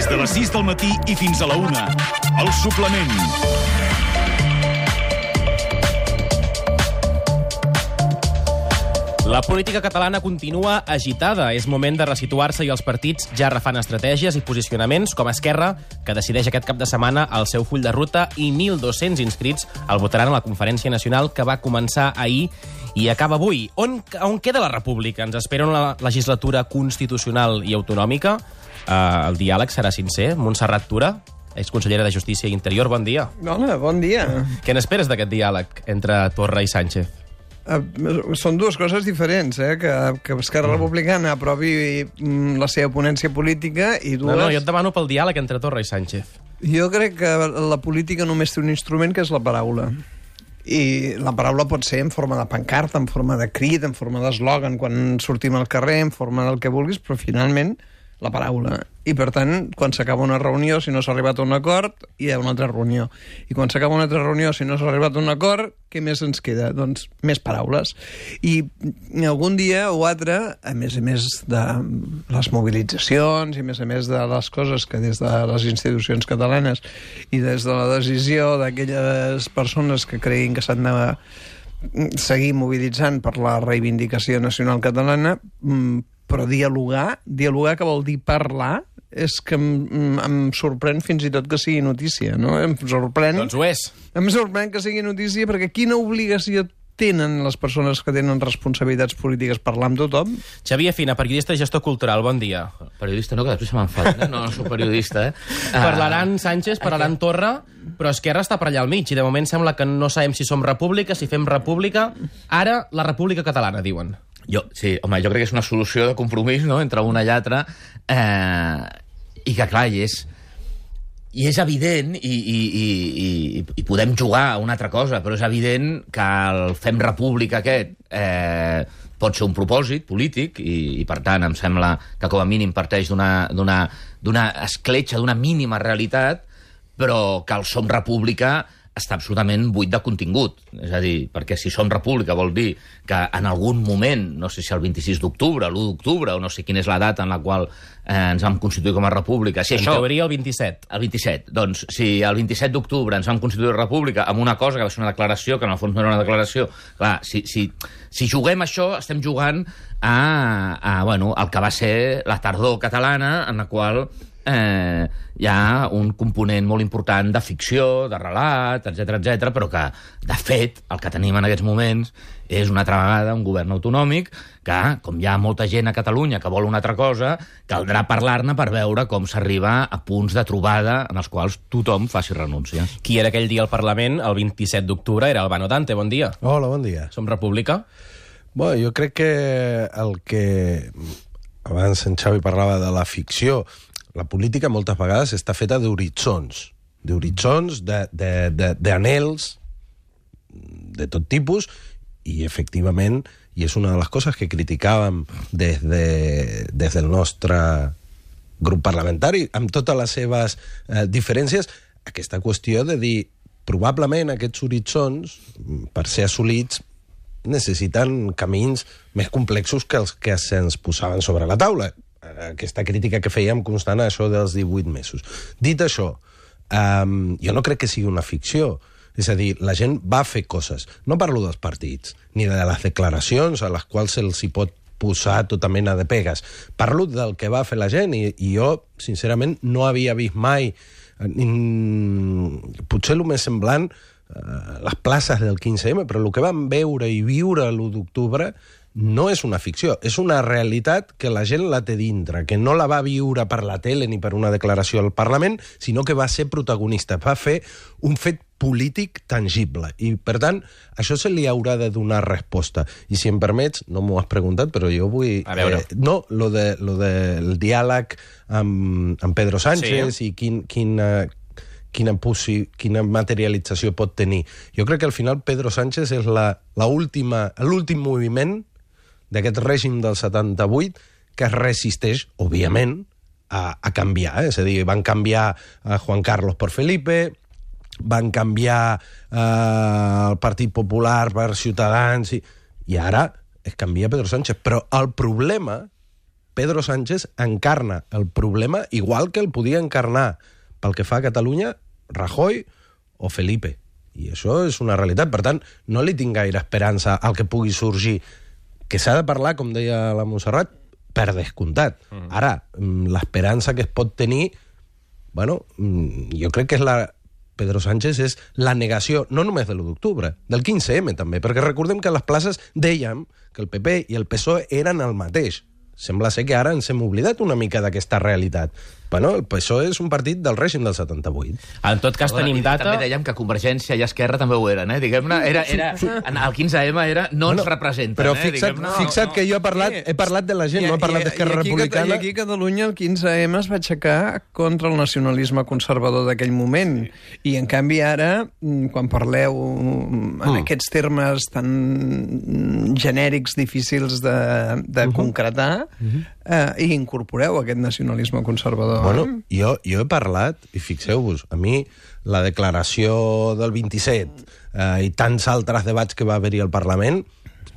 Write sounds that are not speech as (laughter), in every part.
Des de les 6 del matí i fins a la 1. El suplement. La política catalana continua agitada. És moment de resituar-se i els partits ja refan estratègies i posicionaments, com Esquerra, que decideix aquest cap de setmana el seu full de ruta i 1.200 inscrits el votaran a la Conferència Nacional que va començar ahir i acaba avui. On, on queda la república? Ens espera una legislatura constitucional i autonòmica? Uh, el diàleg serà sincer? Montserrat Tura, exconsellera de Justícia i Interior, bon dia. Hola, bon dia. Què n'esperes d'aquest diàleg entre Torra i Sánchez? Uh, són dues coses diferents, eh? Que, que Esquerra Republicana aprovi mm, la seva ponència política i dues... No, no, jo et demano pel diàleg entre Torra i Sánchez. Jo crec que la política només té un instrument, que és la paraula. I la paraula pot ser en forma de pancarta, en forma de crit, en forma d'eslògan, quan sortim al carrer, en forma del que vulguis, però finalment la paraula. I, per tant, quan s'acaba una reunió, si no s'ha arribat a un acord, hi ha una altra reunió. I quan s'acaba una altra reunió, si no s'ha arribat a un acord, què més ens queda? Doncs més paraules. I algun dia o altre, a més a més de les mobilitzacions i a més a més de les coses que des de les institucions catalanes i des de la decisió d'aquelles persones que creguin que s'han de seguir mobilitzant per la reivindicació nacional catalana, mm, però dialogar, dialogar que vol dir parlar, és que em, em sorprèn fins i tot que sigui notícia, no? Em sorprèn... Doncs ho és. Em sorprèn que sigui notícia perquè quina obligació tenen les persones que tenen responsabilitats polítiques parlar amb tothom? Xavier Fina, periodista i gestor cultural, bon dia. Periodista no, que després se m'enfada. Eh? No, no soc periodista, eh? (laughs) Parlaran Sánchez, parlaran Torra, però Esquerra està per allà al mig, i de moment sembla que no sabem si som república, si fem república. Ara, la república catalana, diuen. Jo, sí, home, jo crec que és una solució de compromís, no?, entre una i l'altra, eh, i que, clar, i és, i és evident, i, i, i, i, i podem jugar a una altra cosa, però és evident que el fem república aquest eh, pot ser un propòsit polític, i, i per tant em sembla que com a mínim parteix d'una escletxa, d'una mínima realitat, però que el som república està absolutament buit de contingut. És a dir, perquè si som república vol dir que en algun moment, no sé si el 26 d'octubre, l'1 d'octubre, o no sé quina és la data en la qual eh, ens vam constituir com a república... Si en això, teoria el 27. El 27. Doncs si el 27 d'octubre ens vam constituir república amb una cosa que va ser una declaració, que en el fons no era una declaració, clar, si, si, si juguem això, estem jugant a, a bueno, el que va ser la tardor catalana, en la qual eh, hi ha un component molt important de ficció, de relat, etc etc, però que, de fet, el que tenim en aquests moments és una altra vegada un govern autonòmic que, com hi ha molta gent a Catalunya que vol una altra cosa, caldrà parlar-ne per veure com s'arriba a punts de trobada en els quals tothom faci renúncies. Qui era aquell dia al Parlament, el 27 d'octubre, era Albano Dante. Bon dia. Hola, bon dia. Som república? Bueno, jo crec que el que... Abans en Xavi parlava de la ficció. La política moltes vegades està feta d'horitzons. D'horitzons, d'anels, de, de tot tipus, i efectivament, i és una de les coses que criticàvem des, de, des del nostre grup parlamentari, amb totes les seves eh, diferències, aquesta qüestió de dir probablement aquests horitzons, per ser assolits, necessiten camins més complexos que els que se'ns posaven sobre la taula. Aquesta crítica que fèiem constant a això dels 18 mesos. Dit això, um, jo no crec que sigui una ficció. És a dir, la gent va fer coses. No parlo dels partits, ni de les declaracions a les quals se'ls hi pot posar tota mena de pegues. Parlo del que va fer la gent i, i jo, sincerament, no havia vist mai mm, potser el més semblant eh, les places del 15M, però el que vam veure i viure l'1 d'octubre no és una ficció, és una realitat que la gent la té dintre, que no la va viure per la tele ni per una declaració al Parlament, sinó que va ser protagonista, va fer un fet polític tangible. I, per tant, això se li haurà de donar resposta. I, si em permets, no m'ho has preguntat, però jo vull... A veure. Eh, no, lo, de, lo del diàleg amb, amb Pedro Sánchez Sí. i quin, quina, quina, possi, quina materialització pot tenir. Jo crec que al final Pedro Sánchez és la, la última, l'últim moviment d'aquest règim del 78 que es resisteix, òbviament, a, a canviar. Eh? És a dir, van canviar a Juan Carlos per Felipe, van canviar eh, el Partit Popular per Ciutadans, i, i ara es canvia Pedro Sánchez. Però el problema Pedro Sánchez encarna el problema igual que el podia encarnar pel que fa a Catalunya Rajoy o Felipe. I això és una realitat. Per tant, no li tinc gaire esperança al que pugui sorgir. Que s'ha de parlar, com deia la Montserrat, per descomptat. Mm. Ara, mm, l'esperança que es pot tenir, bueno, mm, jo crec que és la, Pedro Sánchez és la negació, no només de l'1 d'octubre, del 15M també, perquè recordem que a les places dèiem que el PP i el PSOE eren el mateix. Sembla ser que ara ens hem oblidat una mica d'aquesta realitat. Bueno, el PSOE és un partit del règim del 78. En tot cas, Perdona, tenim i data... També dèiem que Convergència i Esquerra també ho eren, eh? Diguem-ne, era, era, el 15M era no ens representen, Però eh? fixa't, Diguem-ne. fixa't que jo he parlat, he parlat de la gent, no he parlat d'Esquerra I aquí- Republicana. I aquí a Catalunya el 15M es va aixecar contra el nacionalisme conservador d'aquell moment. I en canvi ara, mm, quan parleu mm, en aquests termes tan mm, genèrics, difícils de, de concretar, eh, i incorporeu aquest nacionalisme conservador. Bueno, jo, jo he parlat, i fixeu-vos, a mi la declaració del 27 eh, i tants altres debats que va haver-hi al Parlament,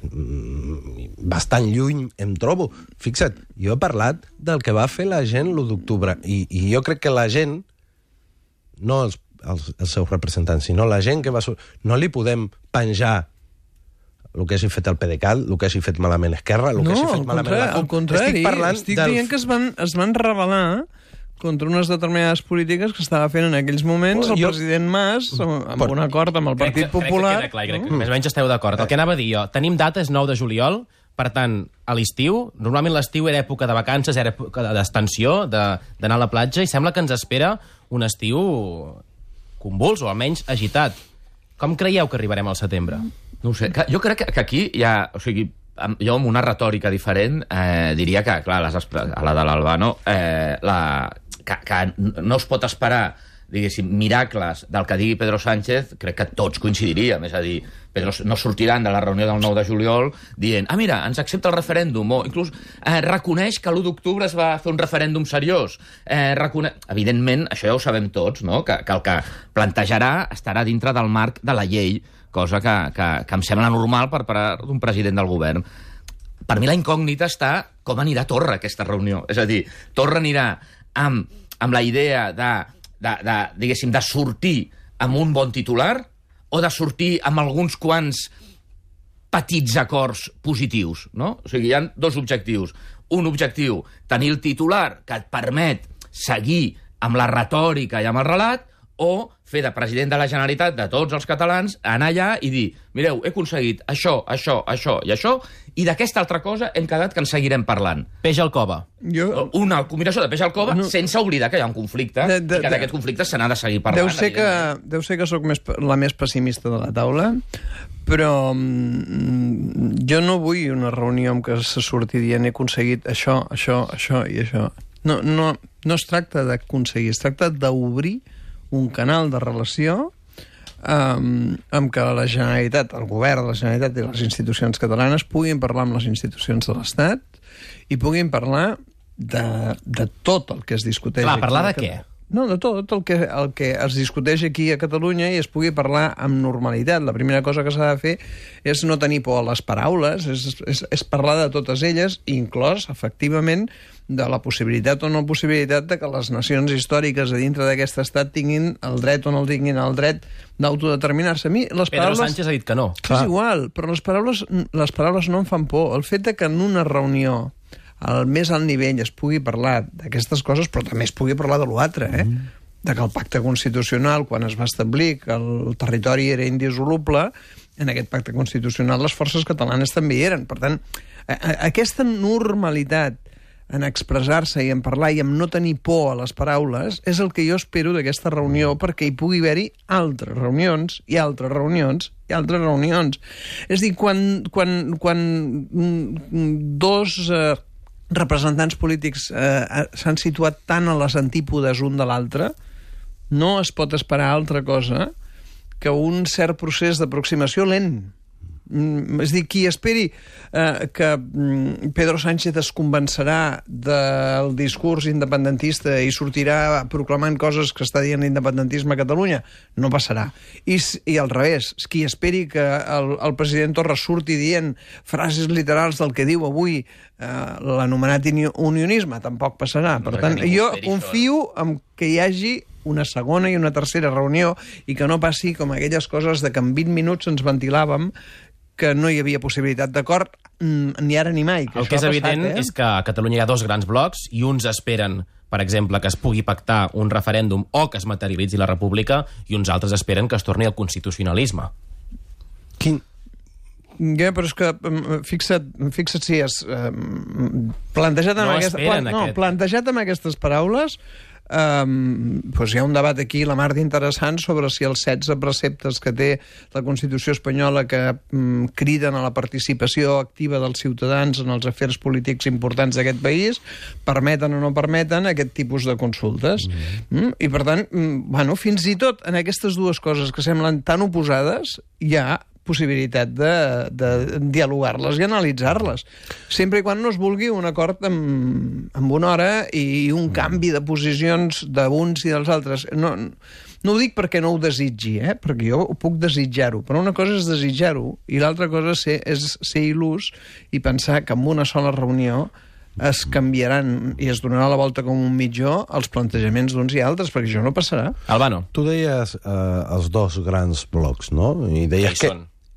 mm, bastant lluny em trobo. Fixa't, jo he parlat del que va fer la gent l'1 d'octubre, i, i jo crec que la gent, no els, els, els seus representants, sinó la gent que va... No li podem penjar el que hagi fet el PDeCAT, el que hagi fet malament Esquerra, el que no, hagi al fet malament la al CUP. contrari. Estic parlant estic del... dient que es van, es van rebel·lar contra unes determinades polítiques que estava fent en aquells moments el Jo- president Mas amb, amb Pot- un acord amb el Partit Popular. Crec que queda clar, crec que més o menys esteu d'acord. El que anava a dir jo, tenim data, és 9 de juliol, per tant, a l'estiu, normalment l'estiu era època de vacances, era època d'extensió, de- d'anar a la platja, i sembla que ens espera un estiu convuls, o almenys agitat. Com creieu que arribarem al setembre? No ho sé. Que- Jo crec que, que aquí hi ha... O sigui, jo amb una retòrica diferent eh, diria que, clar, les, a la de l'Albano, eh, la, que, que no es pot esperar diguéssim, miracles del que digui Pedro Sánchez, crec que tots coincidiríem. És a dir, Pedro no sortiran de la reunió del 9 de juliol dient ah, mira, ens accepta el referèndum, o inclús eh, reconeix que l'1 d'octubre es va fer un referèndum seriós. Eh, recone... Evidentment, això ja ho sabem tots, no? que, que el que plantejarà estarà dintre del marc de la llei, cosa que, que, que em sembla normal per part d'un president del govern. Per mi la incògnita està com anirà Torra aquesta reunió. És a dir, Torra anirà amb, amb la idea de, de, de, diguéssim, de sortir amb un bon titular o de sortir amb alguns quants petits acords positius, no? O sigui, hi ha dos objectius. Un objectiu, tenir el titular que et permet seguir amb la retòrica i amb el relat, o fer de president de la Generalitat de tots els catalans, anar allà i dir, mireu, he aconseguit això, això, això i això, i d'aquesta altra cosa hem quedat que en seguirem parlant. Peix al cova. Jo, Una combinació de peix al cova, No. sense oblidar que hi ha un conflicte, De- de, i que d'aquest conflicte se n'ha de seguir parlant. deu ser que, deu ser que sóc més, la més pessimista de la taula, però mm, jo no vull una reunió en què se surti dient he aconseguit això, això, això i això. No, no, no es tracta d'aconseguir, es tracta d'obrir un canal de relació um, amb què la Generalitat, el govern de la Generalitat i les institucions catalanes puguin parlar amb les institucions de l'Estat i puguin parlar de, de tot el que es discuteix. Clar, parlar de què? No, de tot el que, el que es discuteix aquí a Catalunya i es pugui parlar amb normalitat. La primera cosa que s'ha de fer és no tenir por a les paraules, és, és, és parlar de totes elles, inclòs, efectivament, de la possibilitat o no possibilitat de que les nacions històriques a dintre d'aquest estat tinguin el dret o no el tinguin el dret d'autodeterminar-se. A mi les Pedro paraules... Sánchez ha dit que no. És igual, però les paraules, les paraules no em fan por. El fet de que en una reunió al més alt nivell es pugui parlar d'aquestes coses, però també es pugui parlar de l'altre, eh? Mm. De que el pacte constitucional, quan es va establir que el territori era indissoluble, en aquest pacte constitucional les forces catalanes també hi eren. Per tant, a, a, aquesta normalitat en expressar-se i en parlar i en no tenir por a les paraules és el que jo espero d'aquesta reunió perquè hi pugui haver-hi altres reunions i altres reunions i altres reunions. És a dir, quan, quan, quan mm, dos eh, representants polítics eh, eh, s'han situat tant a les antípodes un de l'altre, no es pot esperar altra cosa que un cert procés d'aproximació lent. Mm, És dir, qui esperi eh, que mm, Pedro Sánchez es convencerà del discurs independentista i sortirà proclamant coses que està dient l'independentisme a Catalunya, no passarà. I, i al revés, qui esperi que el, el president Torra surti dient frases literals del que diu avui eh, l'anomenat uni- unionisme, tampoc passarà. Per tant, jo això, confio en que hi hagi una segona i una tercera reunió i que no passi com aquelles coses de que en 20 minuts ens ventilàvem que no hi havia possibilitat d'acord mm, ni ara ni mai. Que El que és ha evident passat, eh? és que a Catalunya hi ha dos grans blocs i uns esperen per exemple, que es pugui pactar un referèndum o que es materialitzi la república i uns altres esperen que es torni al constitucionalisme. Quin, Ja, però és que mm, fixa't, fixa't si és eh, plantejat amb, No aquesta, no, aquest. plantejat amb aquestes paraules um, doncs hi ha un debat aquí la mar d'interessant sobre si els 16 preceptes que té la Constitució espanyola que um, criden a la participació activa dels ciutadans en els afers polítics importants d'aquest país permeten o no permeten aquest tipus de consultes. Mm. Mm? I per tant, mm, bueno, fins i tot en aquestes dues coses que semblen tan oposades hi ha possibilitat de, de dialogar-les i analitzar-les. Sempre i quan no es vulgui un acord amb, amb una hora i un canvi de posicions d'uns i dels altres. No, no ho dic perquè no ho desitgi, eh? perquè jo ho puc desitjar-ho, però una cosa és desitjar-ho i l'altra cosa és ser, és ser il·lús i pensar que amb una sola reunió es canviaran i es donarà la volta com un mitjó els plantejaments d'uns i altres, perquè això no passarà. Albano, tu deies eh, els dos grans blocs, no? I deies hi que...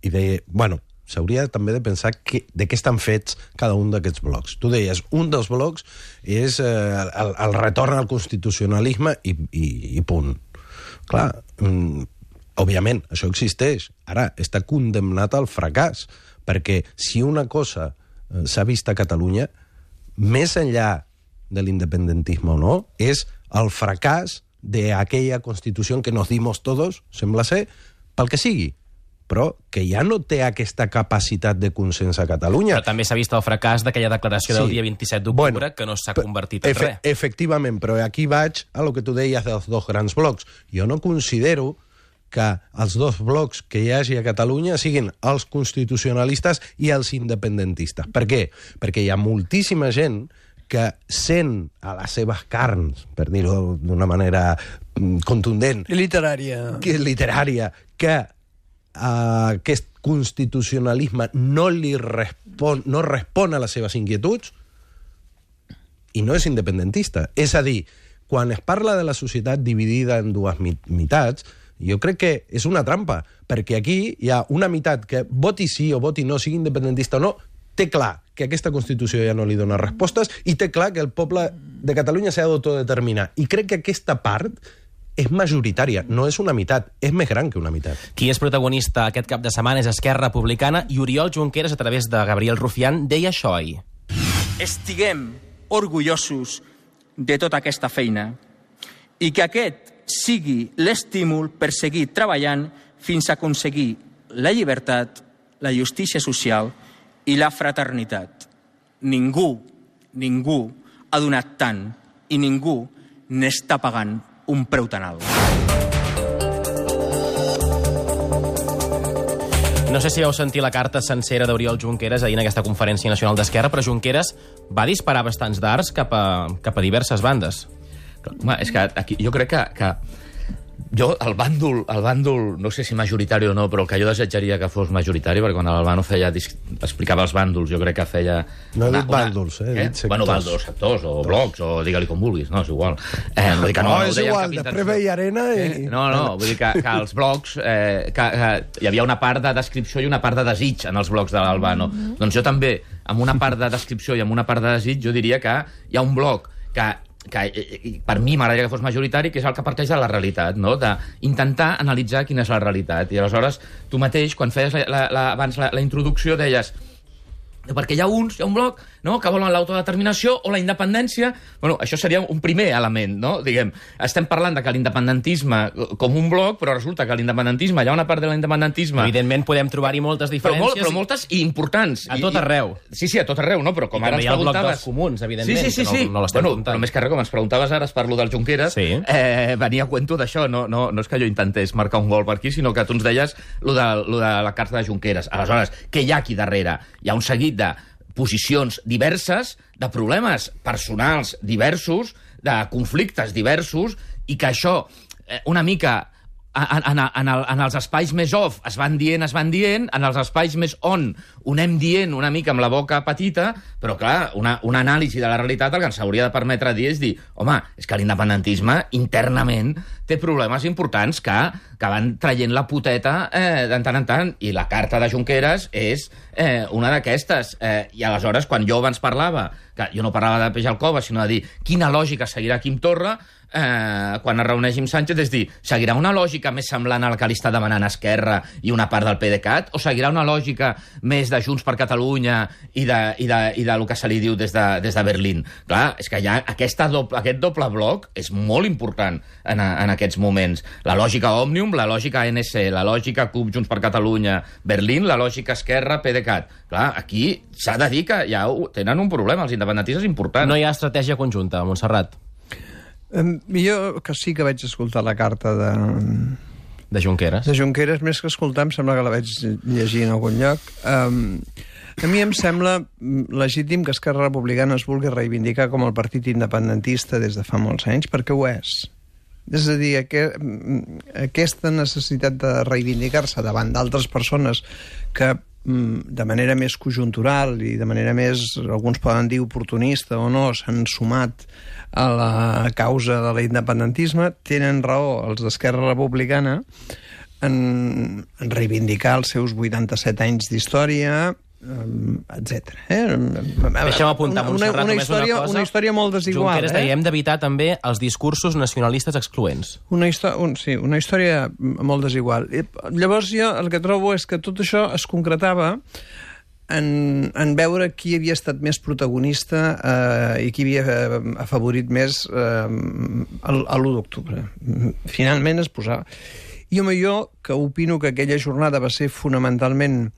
I deia, bueno, s'hauria també de pensar que, de què estan fets cada un d'aquests blocs. Tu deies, un dels blocs és eh, el, el retorn al constitucionalisme i, i, i punt. Clar, mm, òbviament, això existeix. Ara, està condemnat al fracàs, perquè si una cosa eh, s'ha vist a Catalunya, més enllà de l'independentisme o no, és el fracàs d'aquella constitució que nos dimos todos, sembla ser, pel que sigui però que ja no té aquesta capacitat de consens a Catalunya. però també s'ha vist el fracàs d'aquella declaració del Sí. dia 27 d'octubre Bueno, que no s'ha convertit en efe- res. Efectivament, però aquí vaig a lo que tu deies dels dos grans blocs. Jo no considero que els dos blocs que hi hagi a Catalunya siguin els constitucionalistes i els independentistes. Per què? Perquè hi ha moltíssima gent que sent a les seves carns, per dir-ho d'una manera mm, contundent, Literària. que literària, que uh, aquest constitucionalisme no li respon, no respon a les seves inquietuds i no és independentista. És a dir, quan es parla de la societat dividida en dues mi- mitats, jo crec que és una trampa, perquè aquí hi ha una meitat que voti sí o voti no, sigui independentista o no, té clar que aquesta Constitució ja no li dona respostes i té clar que el poble de Catalunya s'ha d'autodeterminar. I crec que aquesta part és majoritària, no és una meitat, és més gran que una meitat. Qui és protagonista aquest cap de setmana és Esquerra Republicana i Oriol Junqueras, a través de Gabriel Rufián, deia això ahir. estiguem orgullosos de tota aquesta feina i que aquest sigui l'estímul per seguir treballant fins a aconseguir la llibertat, la justícia social i la fraternitat. Ningú, ningú ha donat tant i ningú n'està pagant un preu tan alt. No sé si vau sentir la carta sencera d'Oriol Junqueras ahir en aquesta conferència nacional d'Esquerra, però Junqueras va disparar bastants darts cap a, cap a diverses bandes. Home, és que aquí, jo crec que, que jo, el bàndol, el bàndol, no sé si majoritari o no, però el que jo desitjaria que fos majoritari, perquè quan l'Albano feia, explicava els bàndols, jo crec que feia... No he dit bàndols, eh, dit sectors. Bueno, bàndols, sectors, o blocs, o digue-li com vulguis, no, és igual. Eh, vull dir que no, No, és igual, després veia arena i... Eh? No, no, vull dir que, que els blocs... Eh, que, que hi havia una part de descripció i una part de desig en els blocs de l'Albano. Doncs jo també, amb una part de descripció i amb una part de desig, jo diria que hi ha un bloc que que eh, per mi m'agradaria que fos majoritari, que és el que parteix de la realitat, no? d'intentar analitzar quina és la realitat. I aleshores, tu mateix, quan feies la, la, la, abans la, la introducció, deies perquè hi ha uns, hi ha un bloc no? que volen l'autodeterminació o la independència. Bueno, això seria un primer element, no? Diguem, estem parlant de que l'independentisme com un bloc, però resulta que l'independentisme, hi ha una part de l'independentisme... Evidentment podem trobar-hi moltes Però, molt, diferències. però moltes i importants. A I- tot i- arreu. Sí, sí, a tot arreu, no? Però com I ara ens bloc preguntaves... dels comuns, evidentment, Sí, sí, sí. que no- sí. no l'estem bueno, comptant. Però més que res, com ens preguntaves ara, es parlo del Junqueras, Sí. eh, venia a cuento d'això. No, no, no és que jo intentés marcar un gol per aquí, sinó que tu ens deies lo de, lo de la carta de Junqueras. Aleshores, què hi ha aquí darrere? Hi ha un seguit de posicions diverses, de problemes personals diversos, de conflictes diversos, i que això, eh, una mica en, en, en, el, en els espais més off es van dient, es van dient, en els espais més on ho anem dient una mica amb la boca petita, però clar, una, una anàlisi de la realitat el que ens hauria de permetre dir és dir, home, és que l'independentisme internament té problemes importants que, que van traient la puteta eh, de tant en tant, i la carta de Junqueras és eh, una d'aquestes. Eh, I aleshores, quan jo abans parlava, que jo no parlava de peix al cova, sinó de dir quina lògica seguirà Quim Torra, eh, quan es reuneix amb Sánchez, és dir, seguirà una lògica més semblant a la que li està demanant Esquerra i una part del PDeCAT, o seguirà una lògica més de Junts per Catalunya i de, i de, i de lo que se li diu des de, des de Berlín? Clar, és que ja aquesta doble, aquest doble bloc és molt important en, en aquests moments. La lògica Òmnium, la lògica ANC, la lògica CUP, Junts per Catalunya, Berlín, la lògica Esquerra, PDeCAT. Clar, aquí s'ha de dir que ja tenen un problema, els independentistes important. No hi ha estratègia conjunta, Montserrat, Em, Jo, que sí que vaig escoltar la carta de, de Junqueras. de Junqueras, més que escoltar, em sembla que la vaig llegir en algun lloc. Um, a mi em sembla legítim que Esquerra Republicana es vulgui reivindicar com el partit independentista des de fa molts anys, perquè ho és. És a dir, aqu aquesta necessitat de reivindicar-se davant d'altres persones que mm, de manera més conjuntural i de manera més, alguns poden dir oportunista o no, s'han sumat a la causa de l'independentisme, tenen raó els d'Esquerra Republicana en, en reivindicar els seus 87 anys d'història, etc. Eh? Deixa'm apuntar, una, una, Montserrat, una, història, una cosa. una història molt desigual. Junqueras eh? deia, hem d'evitar també els discursos nacionalistes excloents. Una, història, un, sí, una història molt desigual. I, llavors jo el que trobo és que tot això es concretava en, en veure qui havia estat més protagonista eh, i qui havia eh, afavorit més eh, l'1 d'octubre. Finalment es posava... I home, jo, que opino que aquella jornada va ser fonamentalment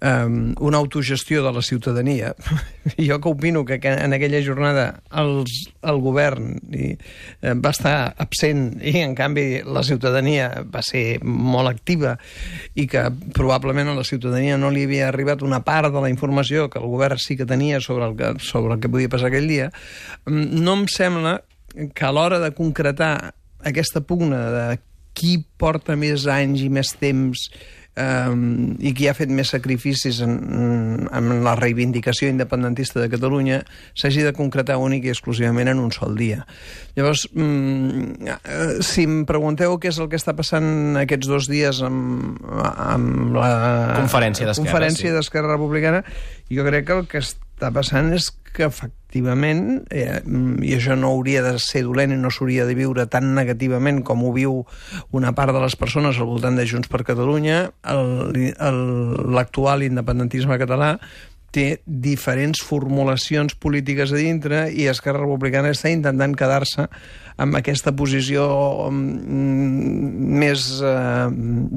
eh, una autogestió de la ciutadania, (laughs) jo que opino que que en aquella jornada els, el govern i, eh, va estar absent i, en canvi, la ciutadania va ser molt activa i que probablement a la ciutadania no li havia arribat una part de la informació que el govern sí que tenia sobre el que, sobre el que podia passar aquell dia, mm, no em sembla que a l'hora de concretar aquesta pugna de qui porta més anys i més temps um, i qui ha fet més sacrificis en, en la reivindicació independentista de Catalunya s'hagi de concretar únic i exclusivament en un sol dia. Llavors, mm, eh, si em pregunteu què és el que està passant aquests dos dies amb, amb la Conferència d'Esquerra, sí. Republicana, jo crec que el que està passant és que efectivament, eh, i això no hauria de ser dolent i no s'hauria de viure tan negativament com ho viu una part de les persones al voltant de Junts per Catalunya, l'actual independentisme català té diferents formulacions polítiques a dintre i Esquerra Republicana està intentant quedar-se amb aquesta posició mm, més eh,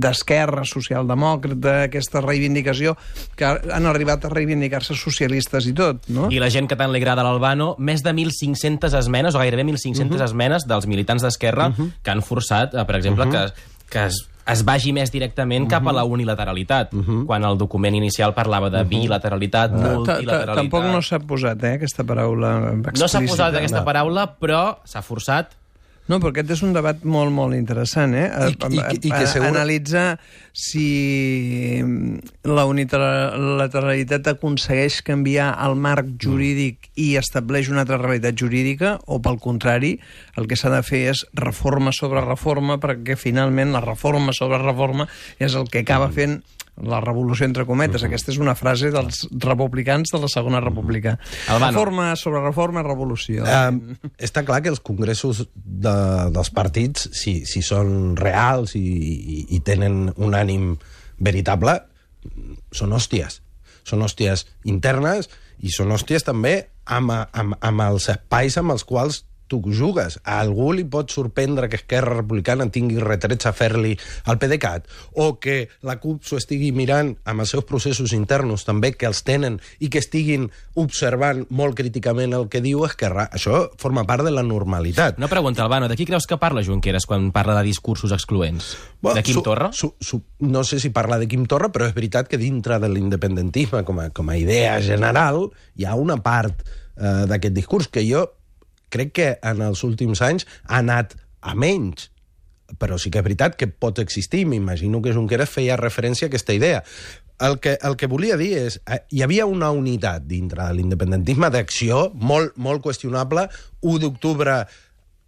d'esquerra socialdemòcrata, aquesta reivindicació que han arribat a reivindicar-se socialistes i tot, no? I la gent que tant li agrada l'Albano, més de 1.500 esmenes, o gairebé 1.500 esmenes dels militants d'Esquerra que han forçat, eh, per exemple, que, que es, es vagi més directament cap a la unilateralitat, quan el document inicial parlava de bilateralitat, Ta- ta- multilateralitat... Tampoc no s'ha posat, eh, aquesta paraula explícita. No s'ha posat aquesta paraula, però s'ha forçat No, però aquest és un debat molt, molt interessant, eh? I- i- i que segur- Analitzar si la unilateralitat aconsegueix canviar el marc jurídic i estableix una altra realitat jurídica, o pel contrari, el que s'ha de fer és reforma sobre reforma, perquè finalment la reforma sobre reforma és el que acaba fent la revolució entre cometes. Aquesta és una frase dels republicans de la Segona República. Albano. Reforma sobre reforma, revolució. Um, està clar que els congressos de, dels partits, si, si són reals i, i, i tenen un ànim veritable, són hòsties. Són hòsties internes i són hòsties també amb, amb, amb els espais amb els quals tu jugues. A algú li pot sorprendre que Esquerra Republicana tingui retrets a fer-li al PDeCAT o que la CUP s'ho estigui mirant amb els seus processos internos també que els tenen i que estiguin observant molt críticament el que diu Esquerra. Això forma part de la normalitat. Una pregunta, Albano. De qui creus que parla Junqueras quan parla de discursos excloents? de Quim su, Torra? Su, su, no sé si parla de Quim Torra, però és veritat que dintre de l'independentisme com, a, com a idea general hi ha una part eh, d'aquest discurs que jo crec que en els últims anys ha anat a menys però sí que és veritat que pot existir. M'imagino que Junqueras feia referència a aquesta idea. El que, el que volia dir és, eh, hi havia una unitat dintre de l'independentisme d'acció molt, molt qüestionable. 1 d'octubre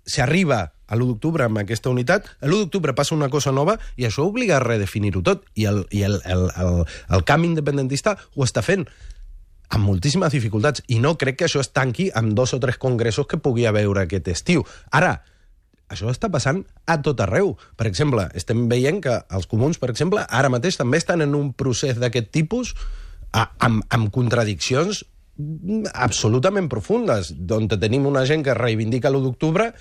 s'arriba a l'1 d'octubre amb aquesta unitat, a l'1 d'octubre passa una cosa nova i això obliga a redefinir-ho tot. I el, i el, el, el, el camp independentista ho està fent amb moltíssimes dificultats i no crec que això es tanqui amb dos o tres congressos que pugui haver aquest estiu. Ara, això està passant a tot arreu. Per exemple, estem veient que els comuns, per exemple, ara mateix també estan en un procés d'aquest tipus a, amb, amb contradiccions absolutament profundes, on tenim una gent que reivindica l'1 d'octubre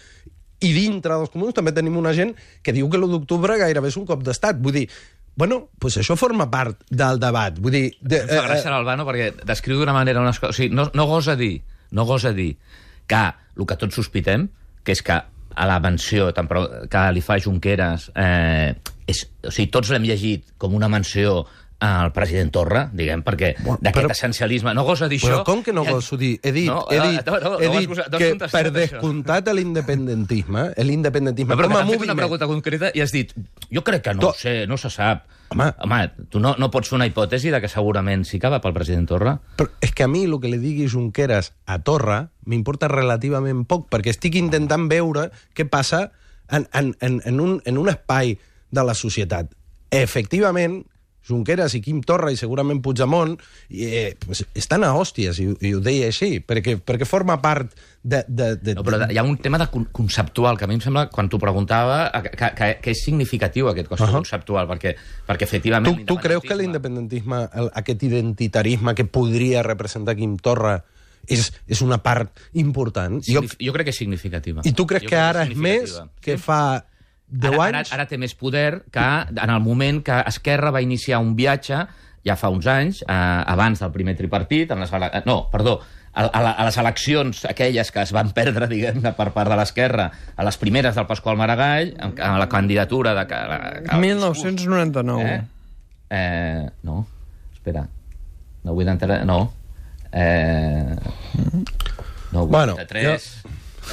i dintre dels comuns també tenim una gent que diu que l'1 d'octubre gairebé és un cop d'estat. Vull dir, Bueno, pues això forma part del debat. Vull dir... De, Em fa gràcia l'Albano perquè descriu d'una manera unes coses... O sigui, no, no gosa dir, no gosa dir que el que tots sospitem, que és que a la menció que li fa Junqueras, eh, és, o sigui, tots l'hem llegit com una menció al president Torra, diguem, perquè Bueno, d'aquest però- essencialisme... No gosa dir Però això... com que no goso dir? He dit, No, he dit, no, no, he no has dit no que per descomptat l'independentisme, l'independentisme No, però com a fet una moviment... pregunta concreta i has dit, jo crec que no To- sé, no se sap. Home. Home tu no, no pots fer una hipòtesi de que segurament sí que va pel president Torra? Però és que a mi el que li digui Junqueras a Torra m'importa relativament poc, perquè estic intentant veure què passa en, en, en, en, un, en un espai de la societat. Efectivament, Junqueras i Quim Torra i segurament Puigdemont eh, pues, estan a hòsties, i, i ho deia així, perquè, perquè forma part de... de, de No, però hi ha un tema de con- conceptual que a mi em sembla, quan t'ho preguntava, que, que, que és significatiu aquest qüestió uh. -huh. conceptual, perquè, perquè efectivament... Tu, tu creus que l'independentisme, aquest identitarisme que podria representar Quim Torra és, és una part important? Jo, Jo, jo crec que és significativa. I tu creus Jo que crec ara és més que fa 10 ara, ara, anys? ara té més poder que en el moment que Esquerra va iniciar un viatge, ja fa uns anys, eh, abans del primer tripartit, en les, no, perdó, a, a, la- a les eleccions aquelles que es van perdre, (laughs) diguem-ne, per part de l'Esquerra, a les primeres del Pasqual Maragall, amb, amb la candidatura de... Que, que, 1999. Eh? Eh, no, espera. No vull entrar... No. Eh, no, Bueno, 83...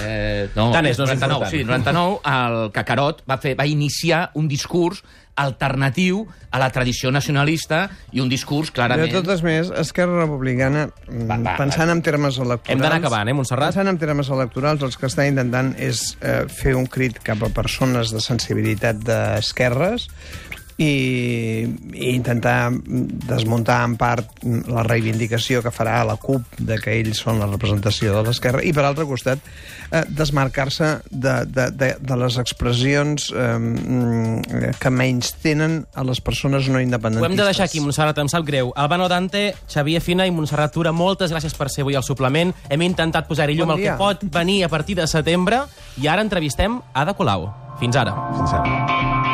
Eh, no, Tant és, no és 99, important. sí, 99, el Cacarot va, fer, va iniciar un discurs alternatiu a la tradició nacionalista i un discurs De clarament... totes maneres, Esquerra Republicana, mm, Va, va, pensant en termes electorals... Hem d'anar acabant, eh, Montserrat? Pensant en termes electorals, els que estan intentant és eh, fer un crit cap a persones de sensibilitat d'esquerres i, i intentar desmuntar en part la reivindicació que farà la CUP de que ells són la representació de l'esquerra i, per altre costat, eh, desmarcar-se de, de, de, de les expressions eh, que menys tenen a les persones no Ho independentistes. hem de deixar aquí, Montserrat, em sap greu. Albano Dante, Xavier Fina i Montserrat Tura, moltes gràcies per ser avui al suplement. Hem intentat posar-hi llum Bon al que dia. pot venir a partir de setembre i ara entrevistem Ada Colau. Fins ara. Fins ara.